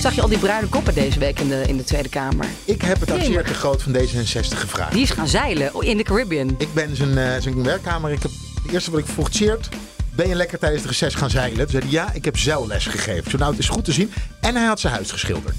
Zag je al die bruine koppen deze week in de, in de Tweede Kamer? Ik heb het aan de Groot van D66 gevraagd. Die is gaan zeilen in de Caribbean. Ik ben zijn, eh, zijn werkkamer. Ik heb, het eerste wat ik vroeg, Tjeerd, ben je lekker tijdens het reces gaan zeilen? Toen zei hij, ja, ik heb zeilles gegeven. Zo nou, het is goed te zien. En hij had zijn huis geschilderd.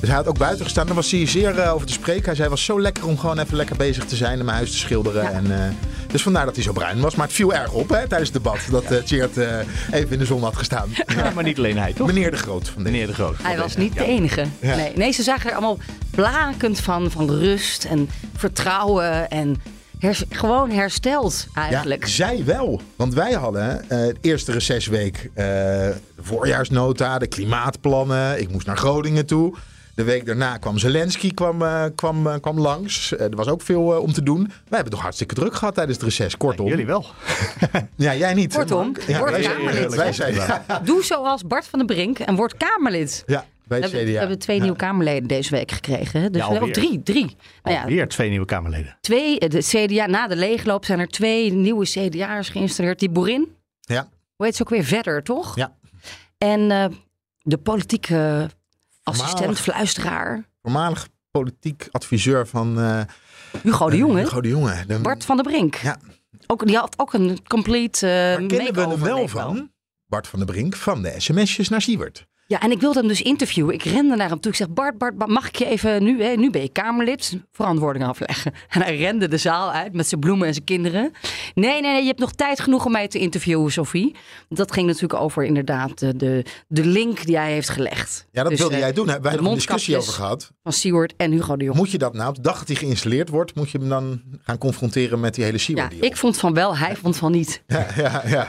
Dus hij had ook buiten gestaan. Daar was hij zeer eh, over te spreken. Hij zei, het was zo lekker om gewoon even lekker bezig te zijn en mijn huis te schilderen. Ja. En, eh, dus vandaar dat hij zo bruin was. Maar het viel erg op hè, tijdens het debat dat eh Tjeerd eh, even in de zon had gestaan. Ja, maar niet alleen hij, toch? Meneer de Groot van Meneer de Groot. Hij was niet de enige. Ja. Nee, nee, ze zagen er allemaal blakend van, van rust en vertrouwen en hers- gewoon hersteld eigenlijk. Ja, zij wel. Want wij hadden eh de eerste recessweek eh, de voorjaarsnota, de klimaatplannen. Ik moest naar Groningen toe. De week daarna kwam Zelensky kwam, eh, kwam, eh, kwam langs. Eh, er was ook veel om te doen. Wij hebben toch hartstikke druk gehad tijdens het reces. Kortom. Jullie wel. Ja, jij niet. Kortom, ja, word Kamerlid. wij zijn Doe zoals Bart van den Brink en word Kamerlid. ja, bij het hebben, we CDA. hebben twee nieuwe Kamerleden deze week gekregen. hè? Dus Ja, alweer. drie, drie. Nou ja, Weer twee nieuwe Kamerleden. twee, de CDA, na de leegloop zijn er twee nieuwe CDA'ers geïnstalleerd. Die boerin, Ja, hoe heet ze ook weer, verder toch? Ja. En eh, de politieke assistent, Voormalig. fluisteraar, voormalig politiek adviseur van eh Hugo de Jonge. Hugo de Jonge. De- Bart van der Brink. Ja. Ook, die had ook een complete uh, Waar kennen we hem wel van? Bart van der Brink van de sms'jes naar Siewert. Ja, en ik wilde hem dus interviewen. Ik rende naar hem toe. Ik zeg, Bart, Bart, Bart, mag ik je even nu, hè, nu ben je Kamerlid, verantwoording afleggen. En hij rende de zaal uit met zijn bloemen en zijn kinderen. Nee, nee, nee, je hebt nog tijd genoeg om mij te interviewen, Sophie. Dat ging natuurlijk over inderdaad de, de, de link die hij heeft gelegd. Ja, dat Dus, wilde eh, jij doen. Hè? Wij hebben een discussie over gehad. Van Seward en Hugo de Jong. Moet je dat nou, op de dag dat hij geïnstalleerd wordt, moet je hem dan gaan confronteren met die hele Ja, Siewert deal? ik vond van wel, hij vond van niet. Ja, ja, ja.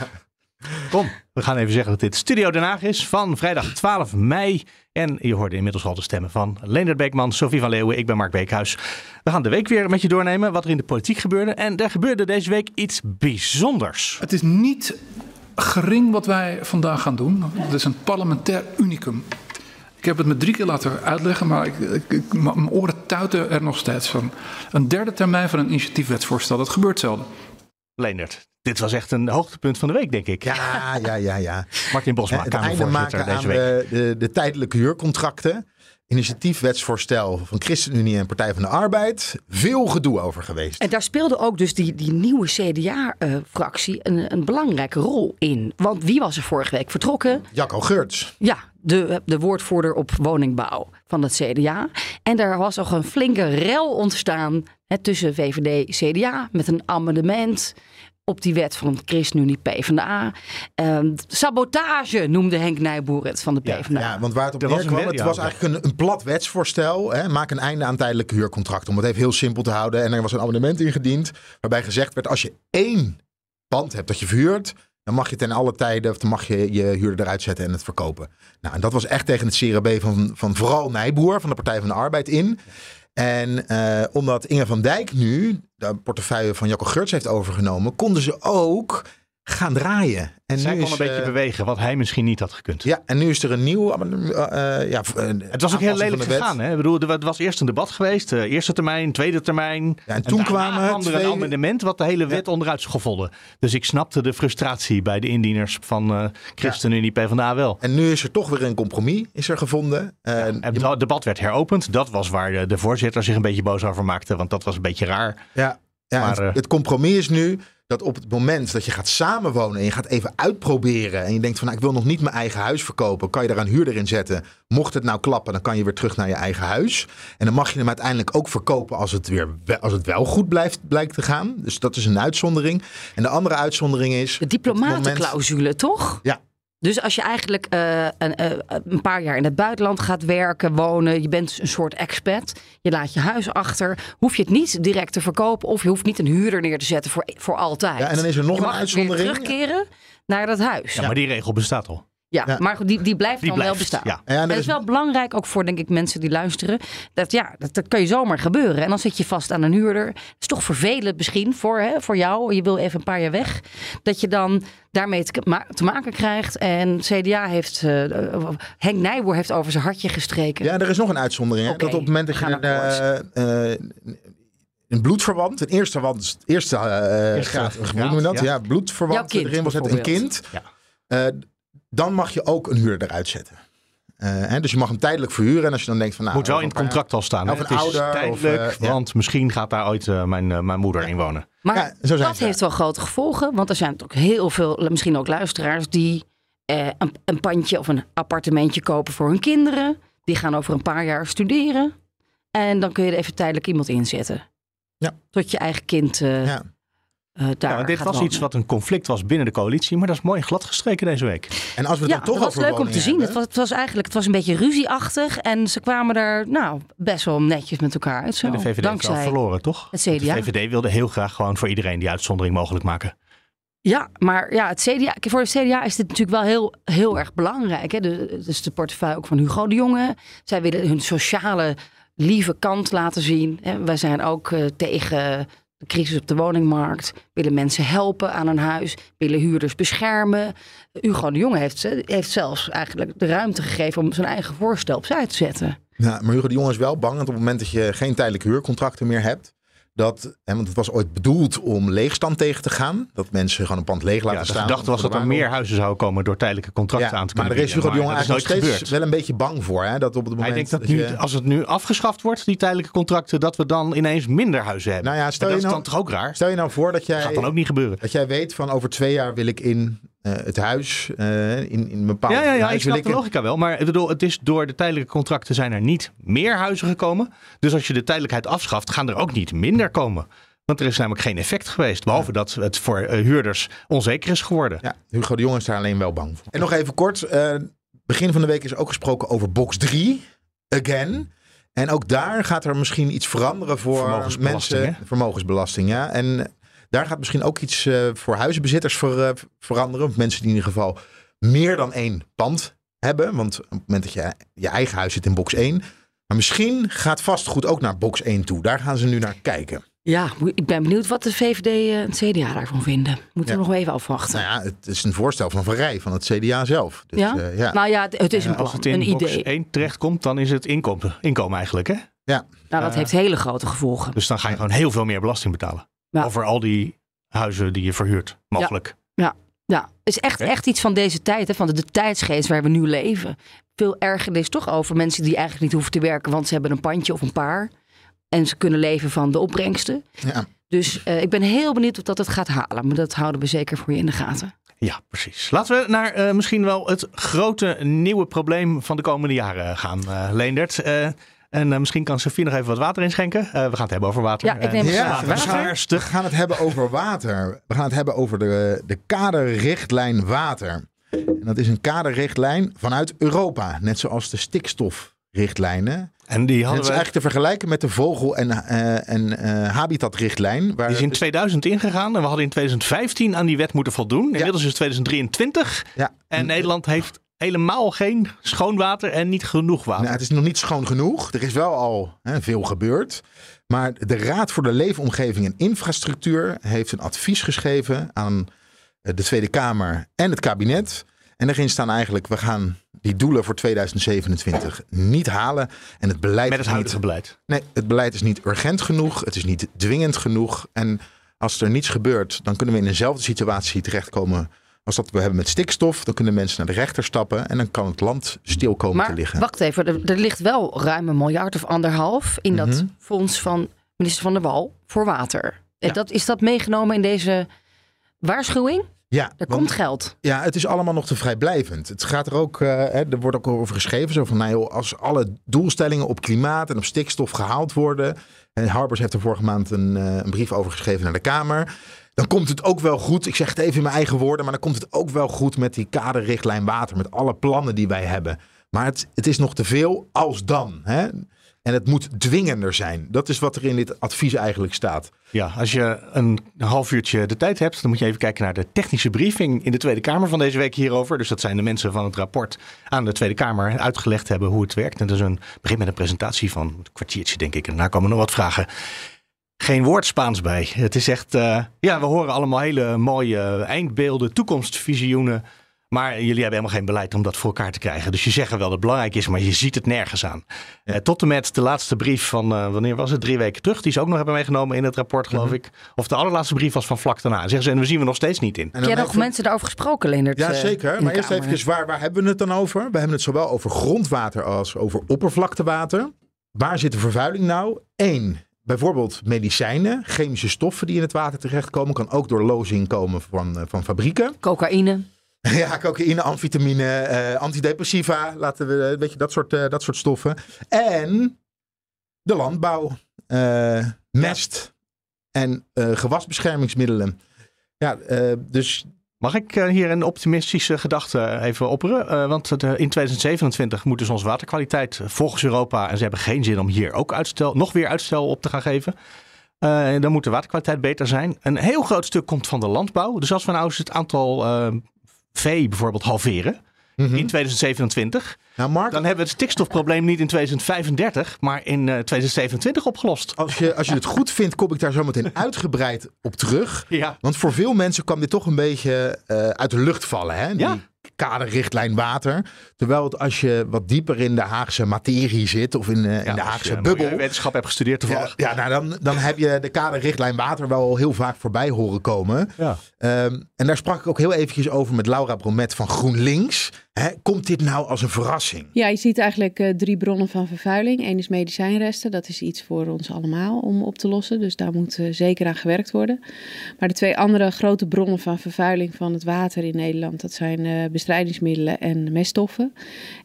Kom, we gaan even zeggen dat dit Studio Den Haag is van vrijdag 12 mei. En je hoorde inmiddels al de stemmen van Leendert Beekman, Sophie van Leeuwen, ik ben Mark Beekhuis. We gaan de week weer met je doornemen wat er in de politiek gebeurde. En er gebeurde deze week iets bijzonders. Het is niet gering wat wij vandaag gaan doen. Het is een parlementair unicum. Ik heb het me drie keer laten uitleggen, maar ik, ik, mijn oren tuiten er nog steeds van. Een derde termijn van een initiatiefwetsvoorstel, dat gebeurt zelden. Leendert, dit was echt een hoogtepunt van de week, denk ik. Ja, ja, ja, ja. Martin Bosma, het einde Kamervoorzitter maken aan deze week. de, de, de tijdelijke huurcontracten. Initiatiefwetsvoorstel van ChristenUnie en Partij van de Arbeid. Veel gedoe over geweest. En daar speelde ook dus die, die nieuwe CDA-fractie een, een belangrijke rol in. Want wie was er vorige week vertrokken? Jacco Geurts. Ja, de, de woordvoerder op woningbouw van het CDA. En daar was nog een flinke rel ontstaan hè, tussen VVD en CDA met een amendement op die wet van ChristenUnie PvdA. Ehm sabotage noemde Henk Nijboer het van de PvdA. Ja, want waar het op Er was neerkwam, het was eigenlijk een, een plat wetsvoorstel. Hè, maak een einde aan tijdelijke huurcontracten. Om het even heel simpel te houden. En er was een amendement ingediend waarbij gezegd werd... als je één pand hebt dat je verhuurt... dan mag je ten alle tijden of dan mag je je huurder eruit zetten en het verkopen. Nou, en dat was echt tegen het CRB van, van vooral Nijboer van de Partij van de Arbeid in. En eh, omdat Inge van Dijk nu de portefeuille van Jacco Geurts heeft overgenomen... konden ze ook gaan draaien. En Zij nu kon is, een beetje eh, bewegen, wat hij misschien niet had gekund. ja, en nu is er een nieuw. eh, eh, ja, Het was ook heel lelijk gegaan. Hè? Ik bedoel, er was eerst een debat geweest. eerste termijn, tweede termijn. Ja, en toen kwamen kwam er een amendement wat de hele wet onderuit schoffelde. Dus ik snapte de frustratie bij de indieners van ChristenUnie PvdA wel. En nu is er toch weer een compromis is er gevonden. En je- het debat werd heropend. Dat was waar de, de voorzitter zich een beetje boos over maakte. Want dat was een beetje raar. ja, ja, maar, het, het compromis is nu dat op het moment dat je gaat samenwonen en je gaat even uitproberen en je denkt van nou, ik wil nog niet mijn eigen huis verkopen, kan je daar een huurder in zetten. Mocht het nou klappen, dan kan je weer terug naar je eigen huis. En dan mag je hem uiteindelijk ook verkopen als het, weer, we- als het wel goed blijft, blijkt te gaan. Dus dat is een uitzondering. En de andere uitzondering is... De moment- diplomatenclausule, toch? Ja. Dus als je eigenlijk eh, een, eh, een paar jaar in het buitenland gaat werken, wonen, je bent een soort expat, je laat je huis achter, hoef je het niet direct te verkopen of je hoeft niet een huurder neer te zetten voor, voor altijd. Ja, en dan is er nog Je een uitzondering. Weer terugkeren naar dat huis. Ja, maar die regel bestaat al. Ja. maar goed, die, die blijft Die dan blijft. wel bestaan. Ja. En En dat is- is wel belangrijk ook voor, denk ik, mensen die luisteren. Dat ja, dat, dat kan je zomaar gebeuren. En dan zit je vast aan een huurder. Het is toch vervelend misschien voor, hè, voor jou. Je wil even een paar jaar weg. Dat je dan daarmee te, ma- te maken krijgt. En CDA heeft, eh, Henk Nijboer heeft over zijn hartje gestreken. Ja, er is nog een uitzondering. Hè? Dat op het moment dat je we een, eh, eh, een bloedverwant, een eerste, wand, eerste eh, Eerste graad, hoe graad, noem je dat? ja. Ja, bloedverwant erin was het een kind. Ja. Eh, dan mag je ook een huurder eruit zetten. Eh, hè, dus je mag hem tijdelijk verhuren. En als je dan denkt van... Nou, Moet wel in het contract al staan. Of een Het is ouder, tijdelijk, of, eh, ja. want misschien gaat daar ooit eh, mijn, eh, mijn moeder in wonen. Maar Ja, zo zijn dat ze. heeft wel grote gevolgen. Want er zijn ook heel veel, misschien ook luisteraars, die eh, een, een pandje of een appartementje kopen voor hun kinderen. Die gaan over een paar jaar studeren. En dan kun je er even tijdelijk iemand inzetten. Ja. Tot je eigen kind eh, Ja. Eh, daar Ja, dit was iets wat een conflict was binnen de coalitie. Maar dat is mooi glad gestreken deze week. En als we het Ja, dan toch dat was leuk om te zien. Het was, het was eigenlijk het was een beetje ruzieachtig. En ze kwamen er nou, best wel netjes met elkaar uit. Zo. En de VVD heeft wel dankzij verloren, toch? het Want CDA. De VVD wilde heel graag gewoon voor iedereen die uitzondering mogelijk maken. Ja, maar ja, het CDA, voor het CDA is dit natuurlijk wel heel, heel erg belangrijk. Hè? De, dus de portefeuille ook van Hugo de Jonge. Zij willen hun sociale, lieve kant laten zien. Hè? Wij zijn ook eh, tegen crisis op de woningmarkt. Willen mensen helpen aan een huis. Willen huurders beschermen. Hugo de Jonge heeft, heeft zelfs eigenlijk de ruimte gegeven om zijn eigen voorstel opzij te zetten. Ja, maar Hugo de Jong is wel bang dat op het moment dat je geen tijdelijke huurcontracten meer hebt. Dat, hè, want het was ooit bedoeld om leegstand tegen te gaan. Dat mensen gewoon een pand leeg laten Ja, de staan. gedachte was dat de er meer huizen zouden komen door tijdelijke contracten Ja, aan te maar kunnen daar is Hugo de. Jong Maar dat eigenlijk nog steeds gebeurd. wel een beetje bang voor. Hè? Dat op het moment Hij denkt dat nu, als het nu afgeschaft wordt, die tijdelijke contracten, dat we dan ineens minder huizen hebben. Nou ja, stel Maar je dat is nou- dan toch ook raar? Stel je nou voor dat Dat gaat dan jij, ook niet gebeuren. dat jij weet van over twee jaar wil ik in eh, het huis, eh, in, in een bepaald Ja, ja, ja, ik snap de logica wel. Maar ik bedoel, het is door de tijdelijke contracten zijn er niet meer huizen gekomen. Dus als je de tijdelijkheid afschaft, gaan er ook niet minder komen. Want er is namelijk geen effect geweest. Behalve dat het voor eh, huurders onzeker is geworden. Ja, Hugo de Jong is daar alleen wel bang voor. En nog even kort. begin van de week is ook gesproken over box 3. Again. En ook daar gaat er misschien iets veranderen voor Vermogensbelasting, mensen. Vermogensbelasting, ja. En daar gaat misschien ook iets eh, voor huizenbezitters ver- eh, veranderen. Of mensen die in ieder geval meer dan één pand hebben. Want op het moment dat je je eigen huis zit in box 1. Maar misschien gaat vastgoed ook naar box 1 toe. Daar gaan ze nu naar kijken. Ja, ik ben benieuwd wat de VVD en het CDA daarvan vinden. Moeten Ja. we nog even afwachten. Nou ja, het is een voorstel van Van Rij van het CDA zelf. Dus, ja? eh, ja. Nou ja, het, is een En als plan, het in een box idee. 1 terechtkomt, dan is het inkomen, inkomen eigenlijk. Hè? ja. Nou, dat heeft hele grote gevolgen. Dus dan ga je gewoon heel veel meer belasting betalen. Ja. Over al die huizen die je verhuurt, mogelijk. Ja, het is echt, echt iets van deze tijd, hè, van de, de tijdsgeest waar we nu leven. Veel ergernis toch over mensen die eigenlijk niet hoeven te werken, want ze hebben een pandje of een paar. En ze kunnen leven van de opbrengsten. ja. Dus eh, ik ben heel benieuwd of dat het gaat halen. Maar dat houden we zeker voor je in de gaten. Ja, precies. Laten we naar eh, misschien wel het grote nieuwe probleem van de komende jaren gaan, eh Leendert. En eh, misschien kan Sofie nog even wat water inschenken. Eh, we gaan het hebben over water. Ja, ik neem Eh, een Ja, glaasje we water. gaan, we het hebben over water. We gaan het hebben over de, de kaderrichtlijn water. En dat is een kaderrichtlijn vanuit Europa. Net zoals de stikstofrichtlijnen. En die En het hadden is we, eigenlijk te vergelijken met de vogel- en, eh, en eh, habitatrichtlijn. Waar die is in 2000 ingegaan en we hadden in 2015 aan die wet moeten voldoen. Inmiddels is het 2023 ja, en Nederland heeft helemaal geen schoon water en niet genoeg water. Nou, het is nog niet schoon genoeg. Er is wel al hè, veel gebeurd. Maar de Raad voor de Leefomgeving en Infrastructuur heeft een advies geschreven aan eh, de Tweede Kamer en het kabinet. En daarin staan eigenlijk, we gaan die doelen voor 2027 niet halen. En het beleid, met het is huidige niet, beleid. nee, het beleid is niet urgent genoeg. Het is niet dwingend genoeg. En als er niets gebeurt, dan kunnen we in dezelfde situatie terechtkomen als dat we hebben met stikstof. Dan kunnen mensen naar de rechter stappen en dan kan het land stil komen te Maar liggen. wacht even, er, er ligt wel ruim een miljard of anderhalf in dat Mhm. fonds van minister Van der Wal voor water. En Ja. Dat, is dat meegenomen in deze waarschuwing? Ja, Er want- komt geld. Ja, het is allemaal nog te vrijblijvend. Het gaat er ook, eh, er wordt ook over geschreven, zo van, nou joh, als alle doelstellingen op klimaat en op stikstof gehaald worden. En Harbers heeft er vorige maand een, eh, een brief over geschreven naar de Kamer. Dan komt het ook wel goed. Ik zeg het even in mijn eigen woorden, maar dan komt het ook wel goed met die kaderrichtlijn water, met alle plannen die wij hebben. Maar het, het is nog te veel als dan. Hè? En het moet dwingender zijn. Dat is wat er in dit advies eigenlijk staat. Ja, als je een half uurtje de tijd hebt, dan moet je even kijken naar de technische briefing in de Tweede Kamer van deze week hierover. Dus dat zijn de mensen van het rapport aan de Tweede Kamer uitgelegd hebben hoe het werkt. En dat is een begin met een presentatie van een kwartiertje, denk ik. En daarna komen nog wat vragen. Geen woord Spaans bij. Het is echt, eh, ja, we horen allemaal hele mooie eindbeelden, toekomstvisioenen. Maar jullie hebben helemaal geen beleid om dat voor elkaar te krijgen. Dus je zegt wel dat het belangrijk is, maar je ziet het nergens aan. Eh, tot en met de laatste brief van, eh, wanneer was het? Drie weken terug. Die ze ook nog hebben meegenomen in het rapport, geloof ik. Of de allerlaatste brief was van vlak daarna. Zeggen ze, en we zien we nog steeds niet in. En Heb jij nog even- mensen daarover gesproken, Leendert? Ja, zeker. Maar eerst Kamer? even, waar, waar hebben we het dan over? We hebben het zowel over grondwater als over oppervlaktewater. Waar zit de vervuiling nou? Eén, bijvoorbeeld medicijnen, chemische stoffen die in het water terechtkomen. Kan ook door lozing komen van, eh, van fabrieken. Cocaïne. Ja, cocaïne, amfetamine, eh, antidepressiva, laten we, weet je, dat soort, eh, dat soort stoffen. En de landbouw, mest en gewasbeschermingsmiddelen. Ja, dus Mag ik eh, hier een optimistische gedachte even opperen? Eh, want eh, in 2027 moet dus onze waterkwaliteit volgens Europa, en ze hebben geen zin om hier ook uitstel, nog weer uitstel op te gaan geven. Dan moet de waterkwaliteit beter zijn. Een heel groot stuk komt van de landbouw. Dus als we nou eens het aantal eh, vee bijvoorbeeld halveren mhm. in 2027, nou Mark, dan hebben we het stikstofprobleem niet in 2035, maar in eh, 2027 opgelost. als je, als je het goed vindt, kom ik daar zo meteen uitgebreid op terug. Ja, Want voor veel mensen kwam dit toch een beetje eh, uit de lucht vallen. Hè? Die Ja. kaderrichtlijn water. Terwijl het als je wat dieper in de Haagse materie zit of in, eh, in de Haagse bubbel. wetenschap heb gestudeerd toevallig. ja nou dan, dan heb je de kaderrichtlijn water wel heel vaak voorbij horen komen. Ja. Ehm, en daar sprak ik ook heel eventjes over met Laura Bromet van GroenLinks. Hè, komt dit nou als een verrassing? Ja, je ziet eigenlijk eh, drie bronnen van vervuiling. Eén is medicijnresten. Dat is iets voor ons allemaal om op te lossen. Dus daar moet eh, zeker aan gewerkt worden. Maar de twee andere grote bronnen van vervuiling van het water in Nederland... dat zijn eh, bestrijdingsmiddelen en meststoffen.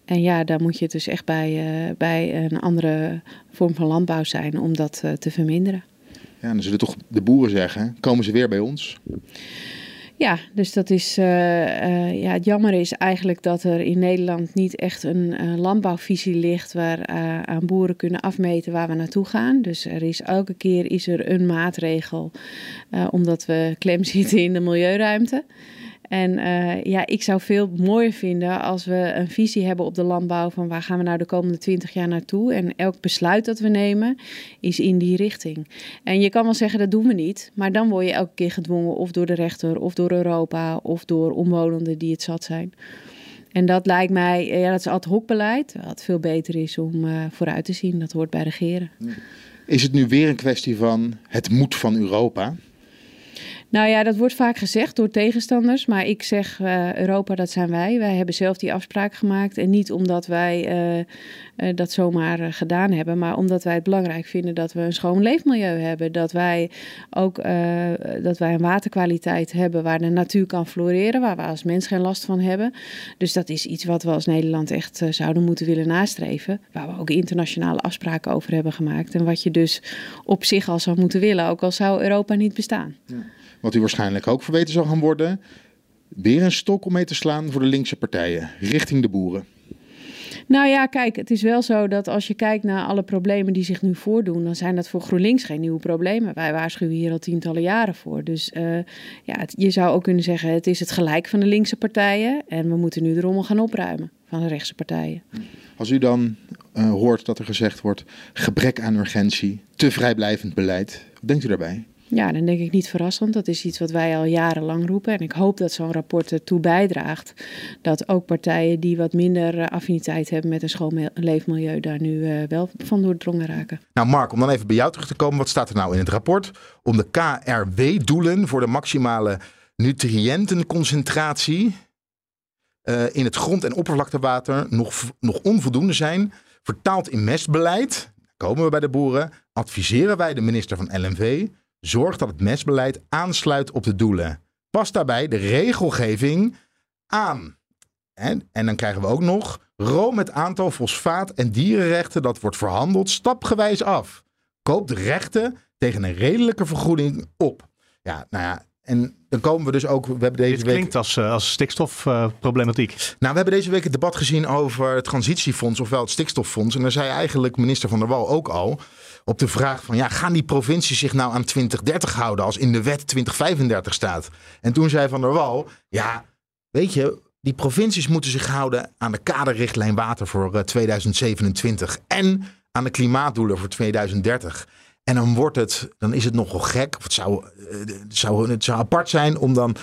En ja, daar moet je dus echt bij, eh, bij een andere vorm van landbouw zijn om dat eh, te verminderen. Ja, dan zullen toch de boeren zeggen, komen ze weer bij ons? Ja, dus dat is. eh, eh, ja, het jammer is eigenlijk dat er in Nederland niet echt een landbouwvisie ligt waar eh, aan boeren kunnen afmeten waar we naartoe gaan. Dus er is elke keer is er een maatregel omdat we klem zitten in de milieuruimte. En eh, ja, ik zou veel mooier vinden als we een visie hebben op de landbouw van waar gaan we nou de komende twintig jaar naartoe. En elk besluit dat we nemen is in die richting. En je kan wel zeggen dat doen we niet, maar dan word je elke keer gedwongen of door de rechter of door Europa of door omwonenden die het zat zijn. En dat lijkt mij, eh, ja, dat is ad hoc beleid, wat veel beter is om eh, vooruit te zien. Dat hoort bij regeren. Is het nu weer een kwestie van het moet van Europa? Nou ja, dat wordt vaak gezegd door tegenstanders. Maar ik zeg, eh, Europa, dat zijn wij. Wij hebben zelf die afspraak gemaakt. En niet omdat wij eh, eh, dat zomaar gedaan hebben. Maar omdat wij het belangrijk vinden dat we een schoon leefmilieu hebben. Dat wij ook dat wij een waterkwaliteit hebben waar de natuur kan floreren. Waar we als mens geen last van hebben. Dus dat is iets wat we als Nederland echt zouden moeten willen nastreven. Waar we ook internationale afspraken over hebben gemaakt. En wat je dus op zich al zou moeten willen. Ook al zou Europa niet bestaan. Wat u waarschijnlijk ook verweten zal gaan worden. Weer een stok om mee te slaan voor de linkse partijen, richting de boeren. Nou ja, kijk, het is wel zo dat als je kijkt naar alle problemen die zich nu voordoen, dan zijn dat voor GroenLinks geen nieuwe problemen. Wij waarschuwen hier al tientallen jaren voor. Dus eh, ja, het- je zou ook kunnen zeggen, het is het gelijk van de linkse partijen en we moeten nu de rommel gaan opruimen van de rechtse partijen. Als u dan eh, hoort dat er gezegd wordt gebrek aan urgentie, te vrijblijvend beleid, wat denkt u daarbij? Ja, dan denk ik niet verrassend. Dat is iets wat wij al jarenlang roepen. En ik hoop dat zo'n rapport ertoe bijdraagt dat ook partijen die wat minder eh, affiniteit hebben met een schoon leefmilieu daar nu eh, wel van doordrongen raken. Nou Mark, om dan even bij jou terug te komen. Wat staat er nou in het rapport? Om de KRW-doelen voor de maximale nutriëntenconcentratie eh, in het grond- en oppervlaktewater nog, nog onvoldoende zijn. Vertaald in mestbeleid, komen we bij de boeren, adviseren wij de minister van LNV. Zorg dat het mestbeleid aansluit op de doelen. Pas daarbij de regelgeving aan. En, en dan krijgen we ook nog room het aantal fosfaat- en dierenrechten dat wordt verhandeld stapgewijs af. Koop de rechten tegen een redelijke vergoeding op. Ja, nou ja, en dan komen we dus ook. We hebben deze Dit week. klinkt als, eh, als stikstofproblematiek. Nou, we hebben deze week het debat gezien over het transitiefonds, ofwel het stikstoffonds. En daar zei eigenlijk minister Van der Wal ook al op de vraag van, ja, gaan die provincies zich nou aan 2030 houden als in de wet 2035 staat? En toen zei Van der Wal, ja, weet je, die provincies moeten zich houden aan de kaderrichtlijn water voor eh, 2027 en aan de klimaatdoelen voor 2030. En dan wordt het, dan is het nogal gek, of het zou, eh, het zou, het zou apart zijn om dan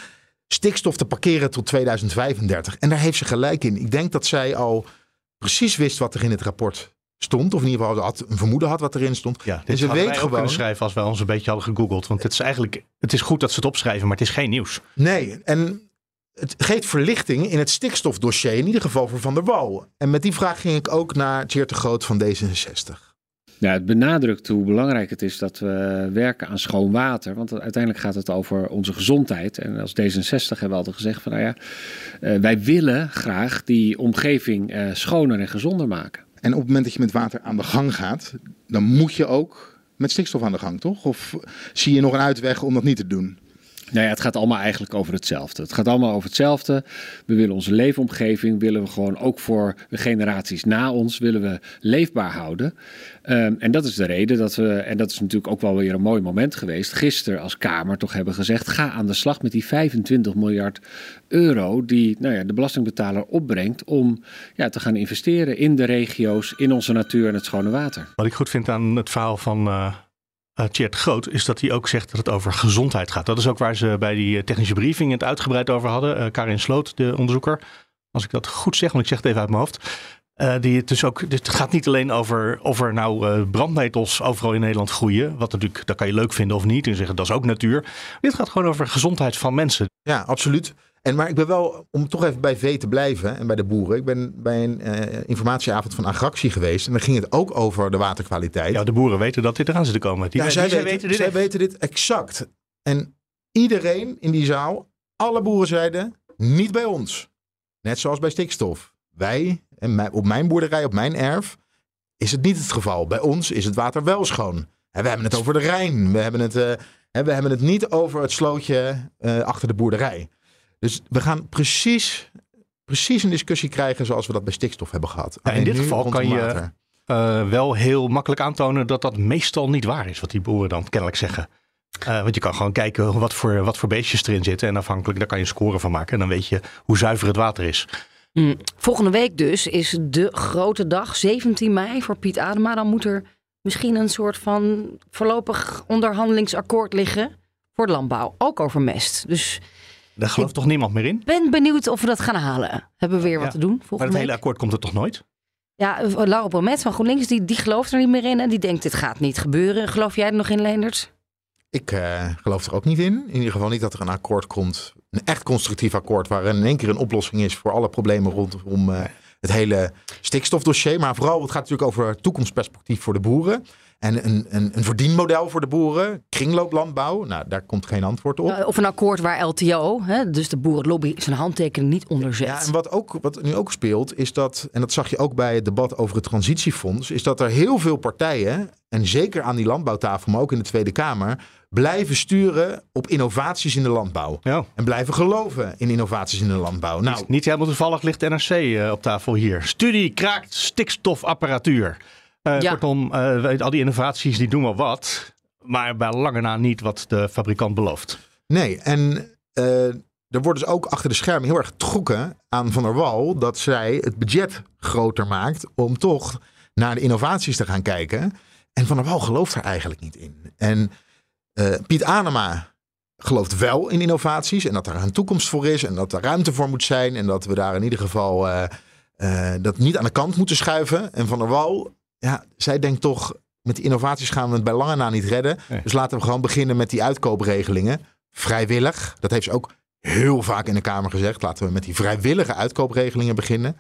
stikstof te parkeren tot 2035. En daar heeft ze gelijk in. Ik denk dat zij al precies wist wat er in het rapport stond. Of in ieder geval had, een vermoeden had wat erin stond. Ja, en dit ze hadden wij weet ook kunnen gewoon. schrijven als wij ons een beetje hadden gegoogeld. Want het is eigenlijk, het is goed dat ze het opschrijven, maar het is geen nieuws. Nee, en het geeft verlichting in het stikstofdossier. In ieder geval voor Van der Wal. En met die vraag ging ik ook naar Tjeerd de Groot van D66. Ja, het benadrukt hoe belangrijk het is dat we werken aan schoon water. Want uiteindelijk gaat het over onze gezondheid. En als D66 hebben we altijd gezegd van nou ja, eh, wij willen graag die omgeving eh, schoner en gezonder maken. En op het moment dat je met water aan de gang gaat, dan moet je ook met stikstof aan de gang, toch? Of zie je nog een uitweg om dat niet te doen? Nou ja, het gaat allemaal eigenlijk over hetzelfde. Het gaat allemaal over hetzelfde. We willen onze leefomgeving, willen we gewoon ook voor de generaties na ons, willen we leefbaar houden. Um, en dat is de reden dat we, en dat is natuurlijk ook wel weer een mooi moment geweest, gisteren als Kamer toch hebben gezegd, ga aan de slag met die 25 miljard euro die nou ja, de belastingbetaler opbrengt om ja, te gaan investeren in de regio's, in onze natuur en het schone water. Wat ik goed vind aan het verhaal van uh, uh, Groot, is dat hij ook zegt dat het over gezondheid gaat. Dat is ook waar ze bij die technische briefing het uitgebreid over hadden. Uh, Karin Sloot, de onderzoeker, als ik dat goed zeg, want ik zeg het even uit mijn hoofd. Uh, die het dus ook, het gaat niet alleen over of er nou uh, brandnetels overal in Nederland groeien. Wat natuurlijk, dat kan je leuk vinden of niet. En zeggen dat is ook natuur. Dit gaat gewoon over gezondheid van mensen. Ja, absoluut. En maar ik ben wel, om toch even bij vee te blijven en bij de boeren. Ik ben bij een uh, informatieavond van Agractie geweest. En dan ging het ook over de waterkwaliteit. Ja, de boeren weten dat dit eraan zit te komen. Die, ja, zij, weten, weten, dit zij weten dit exact. En iedereen in die zaal, alle boeren zeiden, niet bij ons. Net zoals bij stikstof. Wij, en op mijn boerderij, op mijn erf, is het niet het geval. Bij ons is het water wel schoon. En we hebben het over de Rijn. We hebben het, uh, we hebben het niet over het slootje uh, achter de boerderij. Dus we gaan precies, precies een discussie krijgen zoals we dat bij stikstof hebben gehad. Ja, in dit geval kan je uh, wel heel makkelijk aantonen dat dat meestal niet waar is, wat die boeren dan kennelijk zeggen. Uh, want je kan gewoon kijken wat voor, wat voor beestjes erin zitten. En afhankelijk, daar kan je een score van maken. En dan weet je hoe zuiver het water is. Mm. Volgende week dus is de grote dag, 17 mei voor Piet Adema. Dan moet er misschien een soort van voorlopig onderhandelingsakkoord liggen voor de landbouw. Ook over mest. Dus daar gelooft toch niemand meer in? Ik ben benieuwd of we dat gaan halen. Hebben we weer wat te doen volgende Maar het hele akkoord komt er toch nooit? Ja, Laura Bromet van GroenLinks, die, die gelooft er niet meer in. En die denkt, dit gaat niet gebeuren. Geloof jij er nog in, Leendert? Ik uh, geloof er ook niet in. In ieder geval niet dat er een akkoord komt. Een echt constructief akkoord waar in één keer een oplossing is voor alle problemen rondom uh, het hele stikstofdossier. Maar vooral, het gaat natuurlijk over toekomstperspectief voor de boeren. En een, een, een verdienmodel voor de boeren. Kringlooplandbouw. Nou, daar komt geen antwoord op. Of een akkoord waar LTO, hè, dus de boerenlobby, zijn handtekening niet onder zet. Ja, en wat, ook, wat nu ook speelt, is dat, en dat zag je ook bij het debat over het transitiefonds, is dat er heel veel partijen, en zeker aan die landbouwtafel, maar ook in de Tweede Kamer, blijven sturen op innovaties in de landbouw. Ja. En blijven geloven in innovaties in de landbouw. Nou, niet, niet helemaal toevallig ligt NRC uh, op tafel hier. Studie kraakt stikstofapparatuur. Uh, Ja. Kortom, uh, al die innovaties die doen wel wat. Maar bij lange na niet wat de fabrikant belooft. Nee, en uh, er wordt dus ook achter de schermen heel erg getrokken aan Van der Wal dat zij het budget groter maakt om toch naar de innovaties te gaan kijken. En Van der Wal gelooft er eigenlijk niet in. En uh, Piet Anema gelooft wel in innovaties en dat er een toekomst voor is en dat er ruimte voor moet zijn en dat we daar in ieder geval uh, uh, dat niet aan de kant moeten schuiven. En Van der Wal, ja, zij denkt toch met die innovaties gaan we het bij lange na niet redden. Nee. Dus laten we gewoon beginnen met die uitkoopregelingen. Vrijwillig. Dat heeft ze ook heel vaak in de Kamer gezegd. Laten we met die vrijwillige uitkoopregelingen beginnen.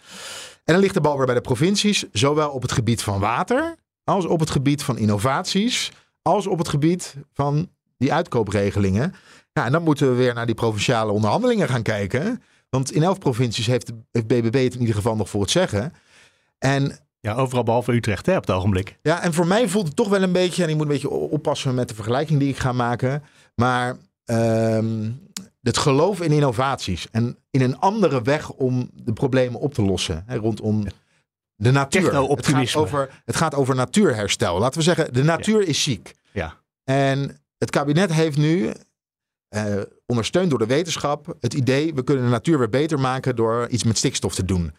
En dan ligt de bal weer bij de provincies. Zowel op het gebied van water. Als op het gebied van innovaties. Als op het gebied van die uitkoopregelingen. Ja, en dan moeten we weer naar die provinciale onderhandelingen gaan kijken. Want in elf provincies heeft heeft BBB het in ieder geval nog voor het zeggen. En Ja, overal behalve Utrecht hè, op het ogenblik. ja, en voor mij voelt het toch wel een beetje, en ik moet een beetje oppassen met de vergelijking die ik ga maken, maar ehm, het geloof in innovaties en in een andere weg om de problemen op te lossen hè, rondom de natuur. Het gaat, over, het gaat over natuurherstel. Laten we zeggen, de natuur is ziek. Ja. En het kabinet heeft nu, eh, ondersteund door de wetenschap, het idee, we kunnen de natuur weer beter maken door iets met stikstof te doen.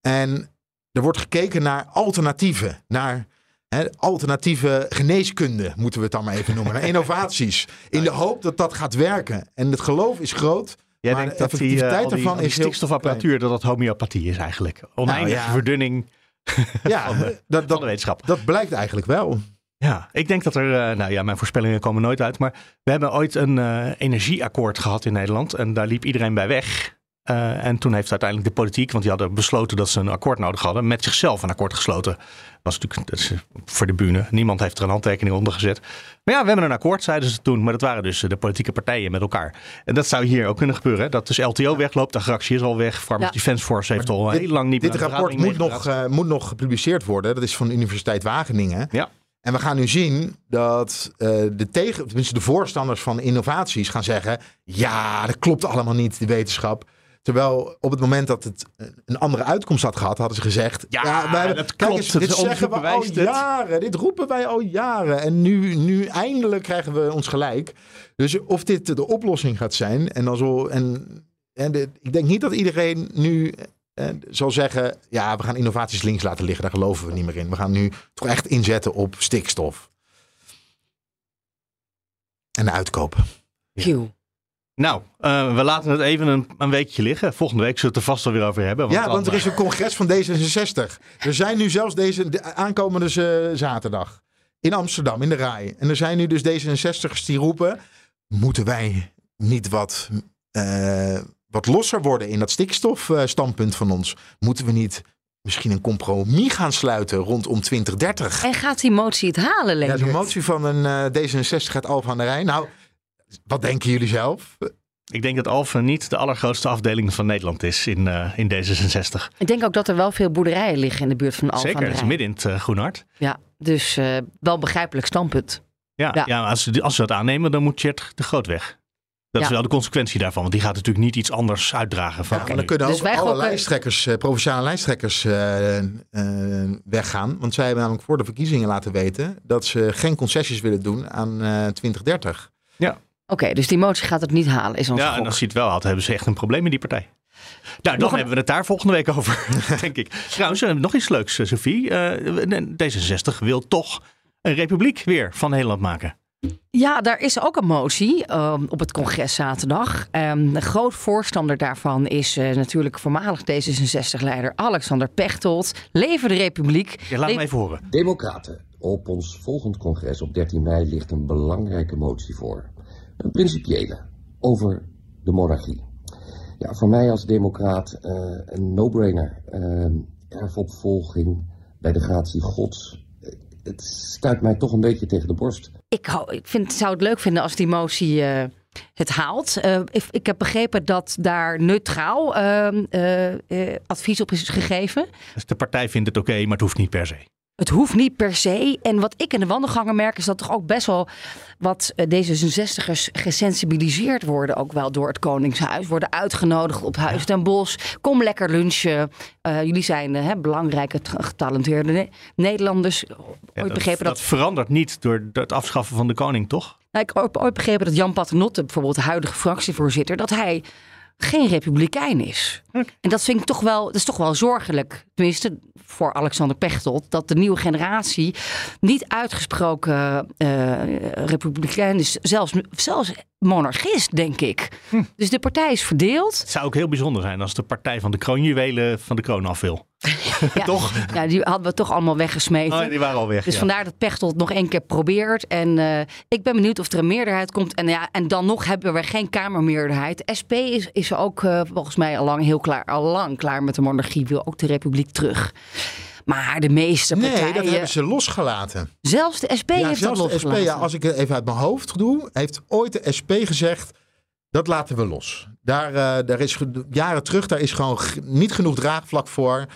En er wordt gekeken naar alternatieven, naar hè, alternatieve geneeskunde, moeten we het dan maar even noemen, naar innovaties. In de hoop dat dat gaat werken. En het geloof is groot Jij Maar denkt de dat eh, effectiviteit al die, ervan die is heel stikstofapparatuur, dat dat homeopathie is eigenlijk. Oneindige ja. verdunning Ja, van de- dat, van de dat, wetenschap. dat blijkt eigenlijk wel. Ja, ik denk dat er, eh, nou ja, mijn voorspellingen komen nooit uit, maar we hebben ooit een eh, energieakkoord gehad in Nederland en daar liep iedereen bij weg. Eh, en toen heeft uiteindelijk de politiek, want die hadden besloten dat ze een akkoord nodig hadden, met zichzelf een akkoord gesloten. Was natuurlijk dat is eh, voor de bühne. Niemand heeft er een handtekening onder gezet. Maar ja, we hebben een akkoord, zeiden ze toen. Maar dat waren dus eh, de politieke partijen met elkaar. En dat zou hier ook kunnen gebeuren. hè, Dat dus LTO wegloopt, de Agractie is al weg. Farmers Ja. Defence Force heeft al dit- heel lang niet Dit meer de rapport moet nog, eh, moet nog gepubliceerd worden. Dat is van de Universiteit Wageningen. Ja. En we gaan nu zien dat eh, de, tegen, tenminste de voorstanders van innovaties gaan zeggen... ja, dat klopt allemaal niet, de wetenschap. Terwijl op het moment dat het eh, een andere uitkomst had gehad, hadden ze gezegd... Ja, wij dat kijk klopt. eens, dit zeggen we al het. jaren. Dit roepen wij al jaren. En nu, nu eindelijk krijgen we ons gelijk. Dus of dit de oplossing gaat zijn... en dan zo, en, en de- ik denk niet dat iedereen nu eh, zal zeggen... ja, we gaan innovaties links laten liggen. Daar geloven we niet meer in. We gaan nu toch echt inzetten op stikstof. En de uitkopen. Phew. Nou, eh, we laten het even een, een weekje liggen. Volgende week zullen we het er vast wel weer over hebben. ja, dan- want er is een congres van D66. Er zijn nu zelfs deze de aankomende eh, zaterdag in Amsterdam, in de RAI. En er zijn nu dus D66'ers die roepen... moeten wij niet wat, eh, wat losser worden in dat stikstofstandpunt van ons? Moeten we niet misschien een compromis gaan sluiten rondom 2030? En gaat die motie het halen, Ja, Leendert? zo'n motie van een eh, D66 uit Alphen aan de Rijn. Nou, wat denken jullie zelf? Ik denk dat Alphen niet de allergrootste afdeling van Nederland is in, eh, in D66. Ik denk ook dat er wel veel boerderijen liggen in de buurt van Alphen Zeker, aan het is midden in het uh, Groenhart. Ja, dus uh, wel begrijpelijk standpunt. Ja, ja. Ja. als, ze, als ze dat aannemen, dan moet Chert de Groot weg. Dat is Ja. wel de consequentie daarvan, want die gaat natuurlijk niet iets anders uitdragen. Van, Ja, maar dan kunnen Dus ook wij alle lijsttrekkers, eh, provinciale lijsttrekkers eh, eh, weggaan. Want zij hebben namelijk voor de verkiezingen laten weten dat ze geen concessies willen doen aan eh 2030. Oké, dus die motie gaat het niet halen, is ons ja, en als hij het wel had, hebben ze echt een probleem in die partij. Nou, dan Nog een- hebben we het daar volgende week over, denk ik. Trouwens, eh, nog iets leuks, eh, Sophie. Eh, D66 wil toch een republiek weer van Nederland maken. Ja, daar is ook een motie ehm, op het congres zaterdag. Ehm, een groot voorstander daarvan is eh, natuurlijk voormalig D66-leider Alexander Pechtold. Leven de Republiek. Ja, laat Le- me even horen. Democraten, op ons volgend congres op 13 mei ligt een belangrijke motie voor. Een principiële, over de monarchie. Ja, voor mij als democraat eh, een no-brainer. Eh, erfopvolging bij de gratie gods. Eh, het stuit mij toch een beetje tegen de borst. Ik, hou- ik vind, zou het leuk vinden als die motie eh, het haalt. Eh, ik, ik heb begrepen dat daar neutraal ehm, eh, eh, advies op is gegeven. Dus de partij vindt het oké, maar het hoeft niet per se. Het hoeft niet per se. En wat ik in de wandelgangen merk, is dat toch ook best wel wat eh, D66'ers gesensibiliseerd worden. Ook wel door het Koningshuis. Worden uitgenodigd op Huis ten Bosch. Kom lekker lunchen. Eh, jullie zijn hè, belangrijke, getalenteerde Ne- Nederlanders. Ja, ooit dat, begrepen dat, dat verandert niet door het afschaffen van de koning, toch? nou, ik heb ooit begrepen dat Jan Paternotte, bijvoorbeeld de huidige fractievoorzitter, dat hij geen republikein is. En dat vind ik toch wel, dat is toch wel zorgelijk. Tenminste, voor Alexander Pechtold, dat de nieuwe generatie niet uitgesproken eh republikein is, zelfs, zelfs monarchist, denk ik. Dus de partij is verdeeld. Het zou ook heel bijzonder zijn als de partij van de kroonjuwelen van de kroon af wil. Ja, Toch? Ja, die hadden we toch allemaal weggesmeten. Oh, die waren al weg. Dus ja. vandaar dat Pechtold nog één keer probeert. En eh, ik ben benieuwd of er een meerderheid komt. En, ja, en dan nog hebben we geen Kamermeerderheid. SP is, is ook eh, volgens mij al lang heel klaar, al lang klaar met de monarchie. Wil ook de republiek terug. Maar de meeste Nee, partijen, dat hebben ze losgelaten. zelfs de SP Ja, heeft dat zelfs de SP, losgelaten. ja, als ik het even uit mijn hoofd doe, heeft ooit de SP gezegd, dat laten we los. Daar, eh, daar is jaren terug, daar is gewoon niet genoeg draagvlak voor.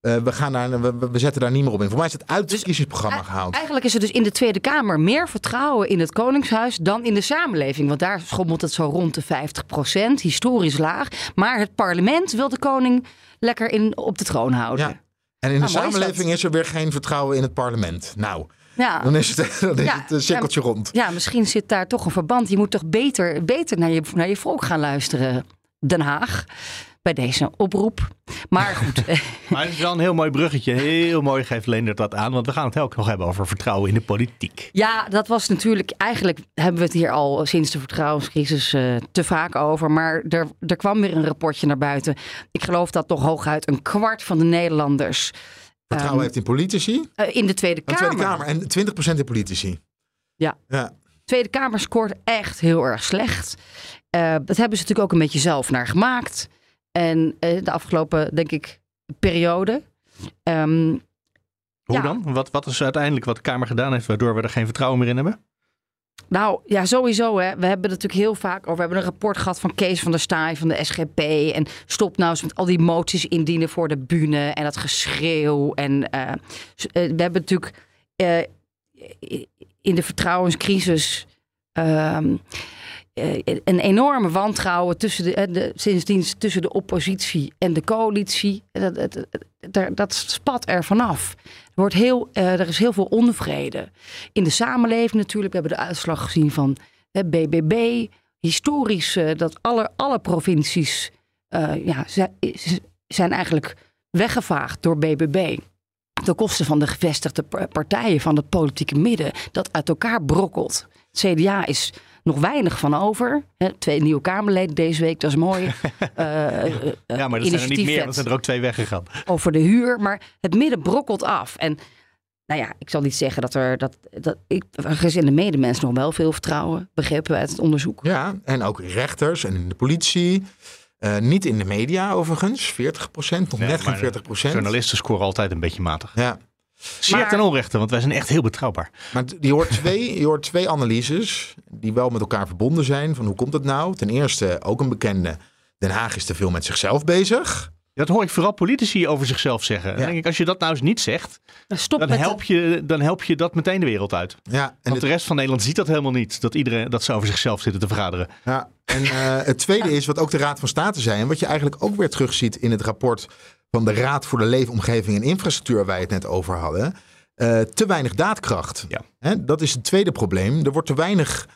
Eh, we, gaan daar, we, we- zetten daar niet meer op in. Voor mij is het uit het verkiezingsprogramma E- gehaald. Eigenlijk is er dus in de Tweede Kamer meer vertrouwen in het Koningshuis dan in de samenleving. Want daar schommelt het zo rond de 50% historisch laag. Maar het parlement wil de koning lekker in, op de troon houden. Ja. En in de Nou, is samenleving is er weer geen vertrouwen in het parlement. Nou, Ja. dan is het, dan is Ja, het een cirkeltje rond. Ja, misschien zit daar toch een verband. Je moet toch beter, beter naar, je, naar je volk gaan luisteren, Den Haag. Bij deze oproep. Maar goed, Maar het is wel een heel mooi bruggetje. Heel mooi geeft Leendert dat aan. Want we gaan het ook nog hebben over vertrouwen in de politiek. Ja, dat was natuurlijk. Eigenlijk hebben we het hier al sinds de vertrouwenscrisis eh, te vaak over. Maar er, er kwam weer een rapportje naar buiten. Ik geloof dat toch hooguit een kwart van de Nederlanders. Vertrouwen ehm, heeft in politici. eh, in de Tweede Kamer. Tweede Kamer. En 20% in politici. Ja. ja. Tweede Kamer scoort echt heel erg slecht. Eh, dat hebben ze natuurlijk ook een beetje zelf naar gemaakt. En eh, de afgelopen, denk ik, periode. Ehm, Hoe Ja. dan? Wat, wat is uiteindelijk wat de Kamer gedaan heeft, waardoor we er geen vertrouwen meer in hebben? Nou ja, sowieso. Hè. We hebben het natuurlijk heel vaak over. We hebben een rapport gehad van Kees van der Staaij van de SGP. En stop nou eens met al die moties indienen voor de bühne. En dat geschreeuw. En eh, eh, we hebben natuurlijk in de vertrouwenscrisis. ehm, eh, een enorme wantrouwen tussen de, eh, de, sindsdien tussen de oppositie en de coalitie. Dat, dat, dat, spat er vanaf. Er, wordt heel, eh, er is heel veel onvrede. In de samenleving natuurlijk. We hebben de uitslag gezien van eh, BBB. Historisch eh, dat alle, alle provincies eh, ja, zijn eigenlijk weggevaagd door BBB. Ten koste van de gevestigde pa- partijen van het politieke midden. Dat uit elkaar brokkelt. Het CDA is nog weinig van over. Hè, twee nieuwe Kamerleden deze week, dat is mooi. Eh, eh, eh, Ja, maar dat zijn er niet meer. Er zijn er ook twee weggegaan. over de huur. Maar het midden brokkelt af. En nou ja, ik zal niet zeggen dat er. Dat, dat, ik, er is in de medemens nog wel veel vertrouwen, begrepen we uit het onderzoek. Ja, en ook rechters en in de politie. Eh, niet in de media overigens, 40%, nog net geen maar 40%. Journalisten scoren altijd een beetje matig. Ja, Zeer Maar- ten onrechte, want wij zijn echt heel betrouwbaar. maar je hoort, twee, je hoort twee analyses die wel met elkaar verbonden zijn. Van hoe komt het nou? Ten eerste, ook een bekende, Den Haag is te veel met zichzelf bezig. Dat hoor ik vooral politici over zichzelf zeggen. Dan denk ik, als je dat nou eens niet zegt, Stop dan help, je, dan help je dat meteen de wereld uit. Ja, en, Want de rest van Nederland ziet dat helemaal niet. Dat, iedereen, dat ze over zichzelf zitten te vergaderen. ja, en eh, het tweede is wat ook de Raad van State zei. En wat je eigenlijk ook weer terugziet in het rapport van de Raad voor de Leefomgeving en Infrastructuur, waar we het net over hadden. Eh, te weinig daadkracht. Ja. Hè, dat is het tweede probleem. Er wordt te weinig.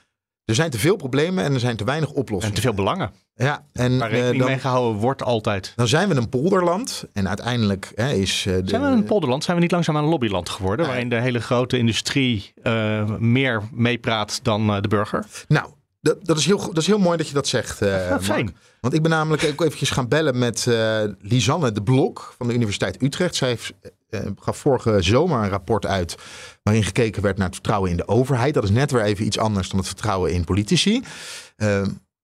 Er zijn te veel problemen en er zijn te weinig En oplossingen. te veel belangen. Ja, en Waar eh, rekening dan, mee gehouden wordt altijd. dan zijn we een polderland. En uiteindelijk hè, is. eh, de, Zijn we een polderland? Zijn we niet langzaam een lobbyland geworden? Waarin de hele grote industrie meer meepraat dan de burger? Nou, dat, dat, is heel, dat is heel mooi dat je dat zegt. eh, Mark. fijn. Want ik ben namelijk ook eventjes gaan bellen met eh, Lisanne de Blok van de Universiteit Utrecht. Zij heeft, eh, gaf vorige zomer een rapport uit waarin gekeken werd naar het vertrouwen in de overheid. Dat is net weer even iets anders dan het vertrouwen in politici.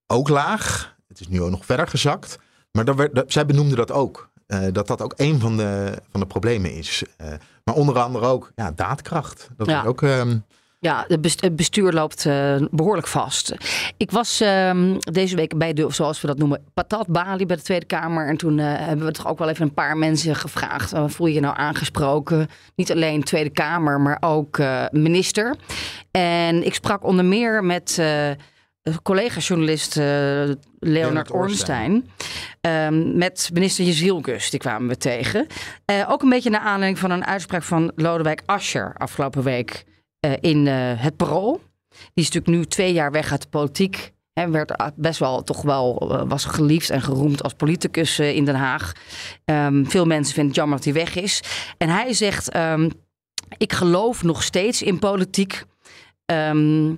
Ook laag. Het is nu ook nog verder gezakt. Maar daar werd, dat- zij benoemde dat ook. Eh, dat dat ook een van de, van de problemen is. Eh, maar onder andere ook ja, daadkracht. Dat Ja. is ook... ehm, Ja, het best- het bestuur loopt eh, behoorlijk vast. Ik was ehm, deze week bij de, zoals we dat noemen, patatbalie bij de Tweede Kamer. En toen eh, hebben we toch ook wel even een paar mensen gevraagd. eh, voel je je nou aangesproken? Niet alleen Tweede Kamer, maar ook minister. En ik sprak onder meer met collega-journalist Leonard Leonard Ornstein. Ehm, met minister Jezielgus, die kwamen we tegen. Ook een beetje naar aanleiding van een uitspraak van Lodewijk Asscher afgelopen week in eh, het Parool. Die is natuurlijk nu twee jaar weg uit de politiek. Hij werd best wel toch wel eh, was geliefd en geroemd als politicus eh, in Den Haag. Ehm, veel mensen vinden het jammer dat hij weg is. En hij zegt: ehm, Ik geloof nog steeds in politiek. Ehm,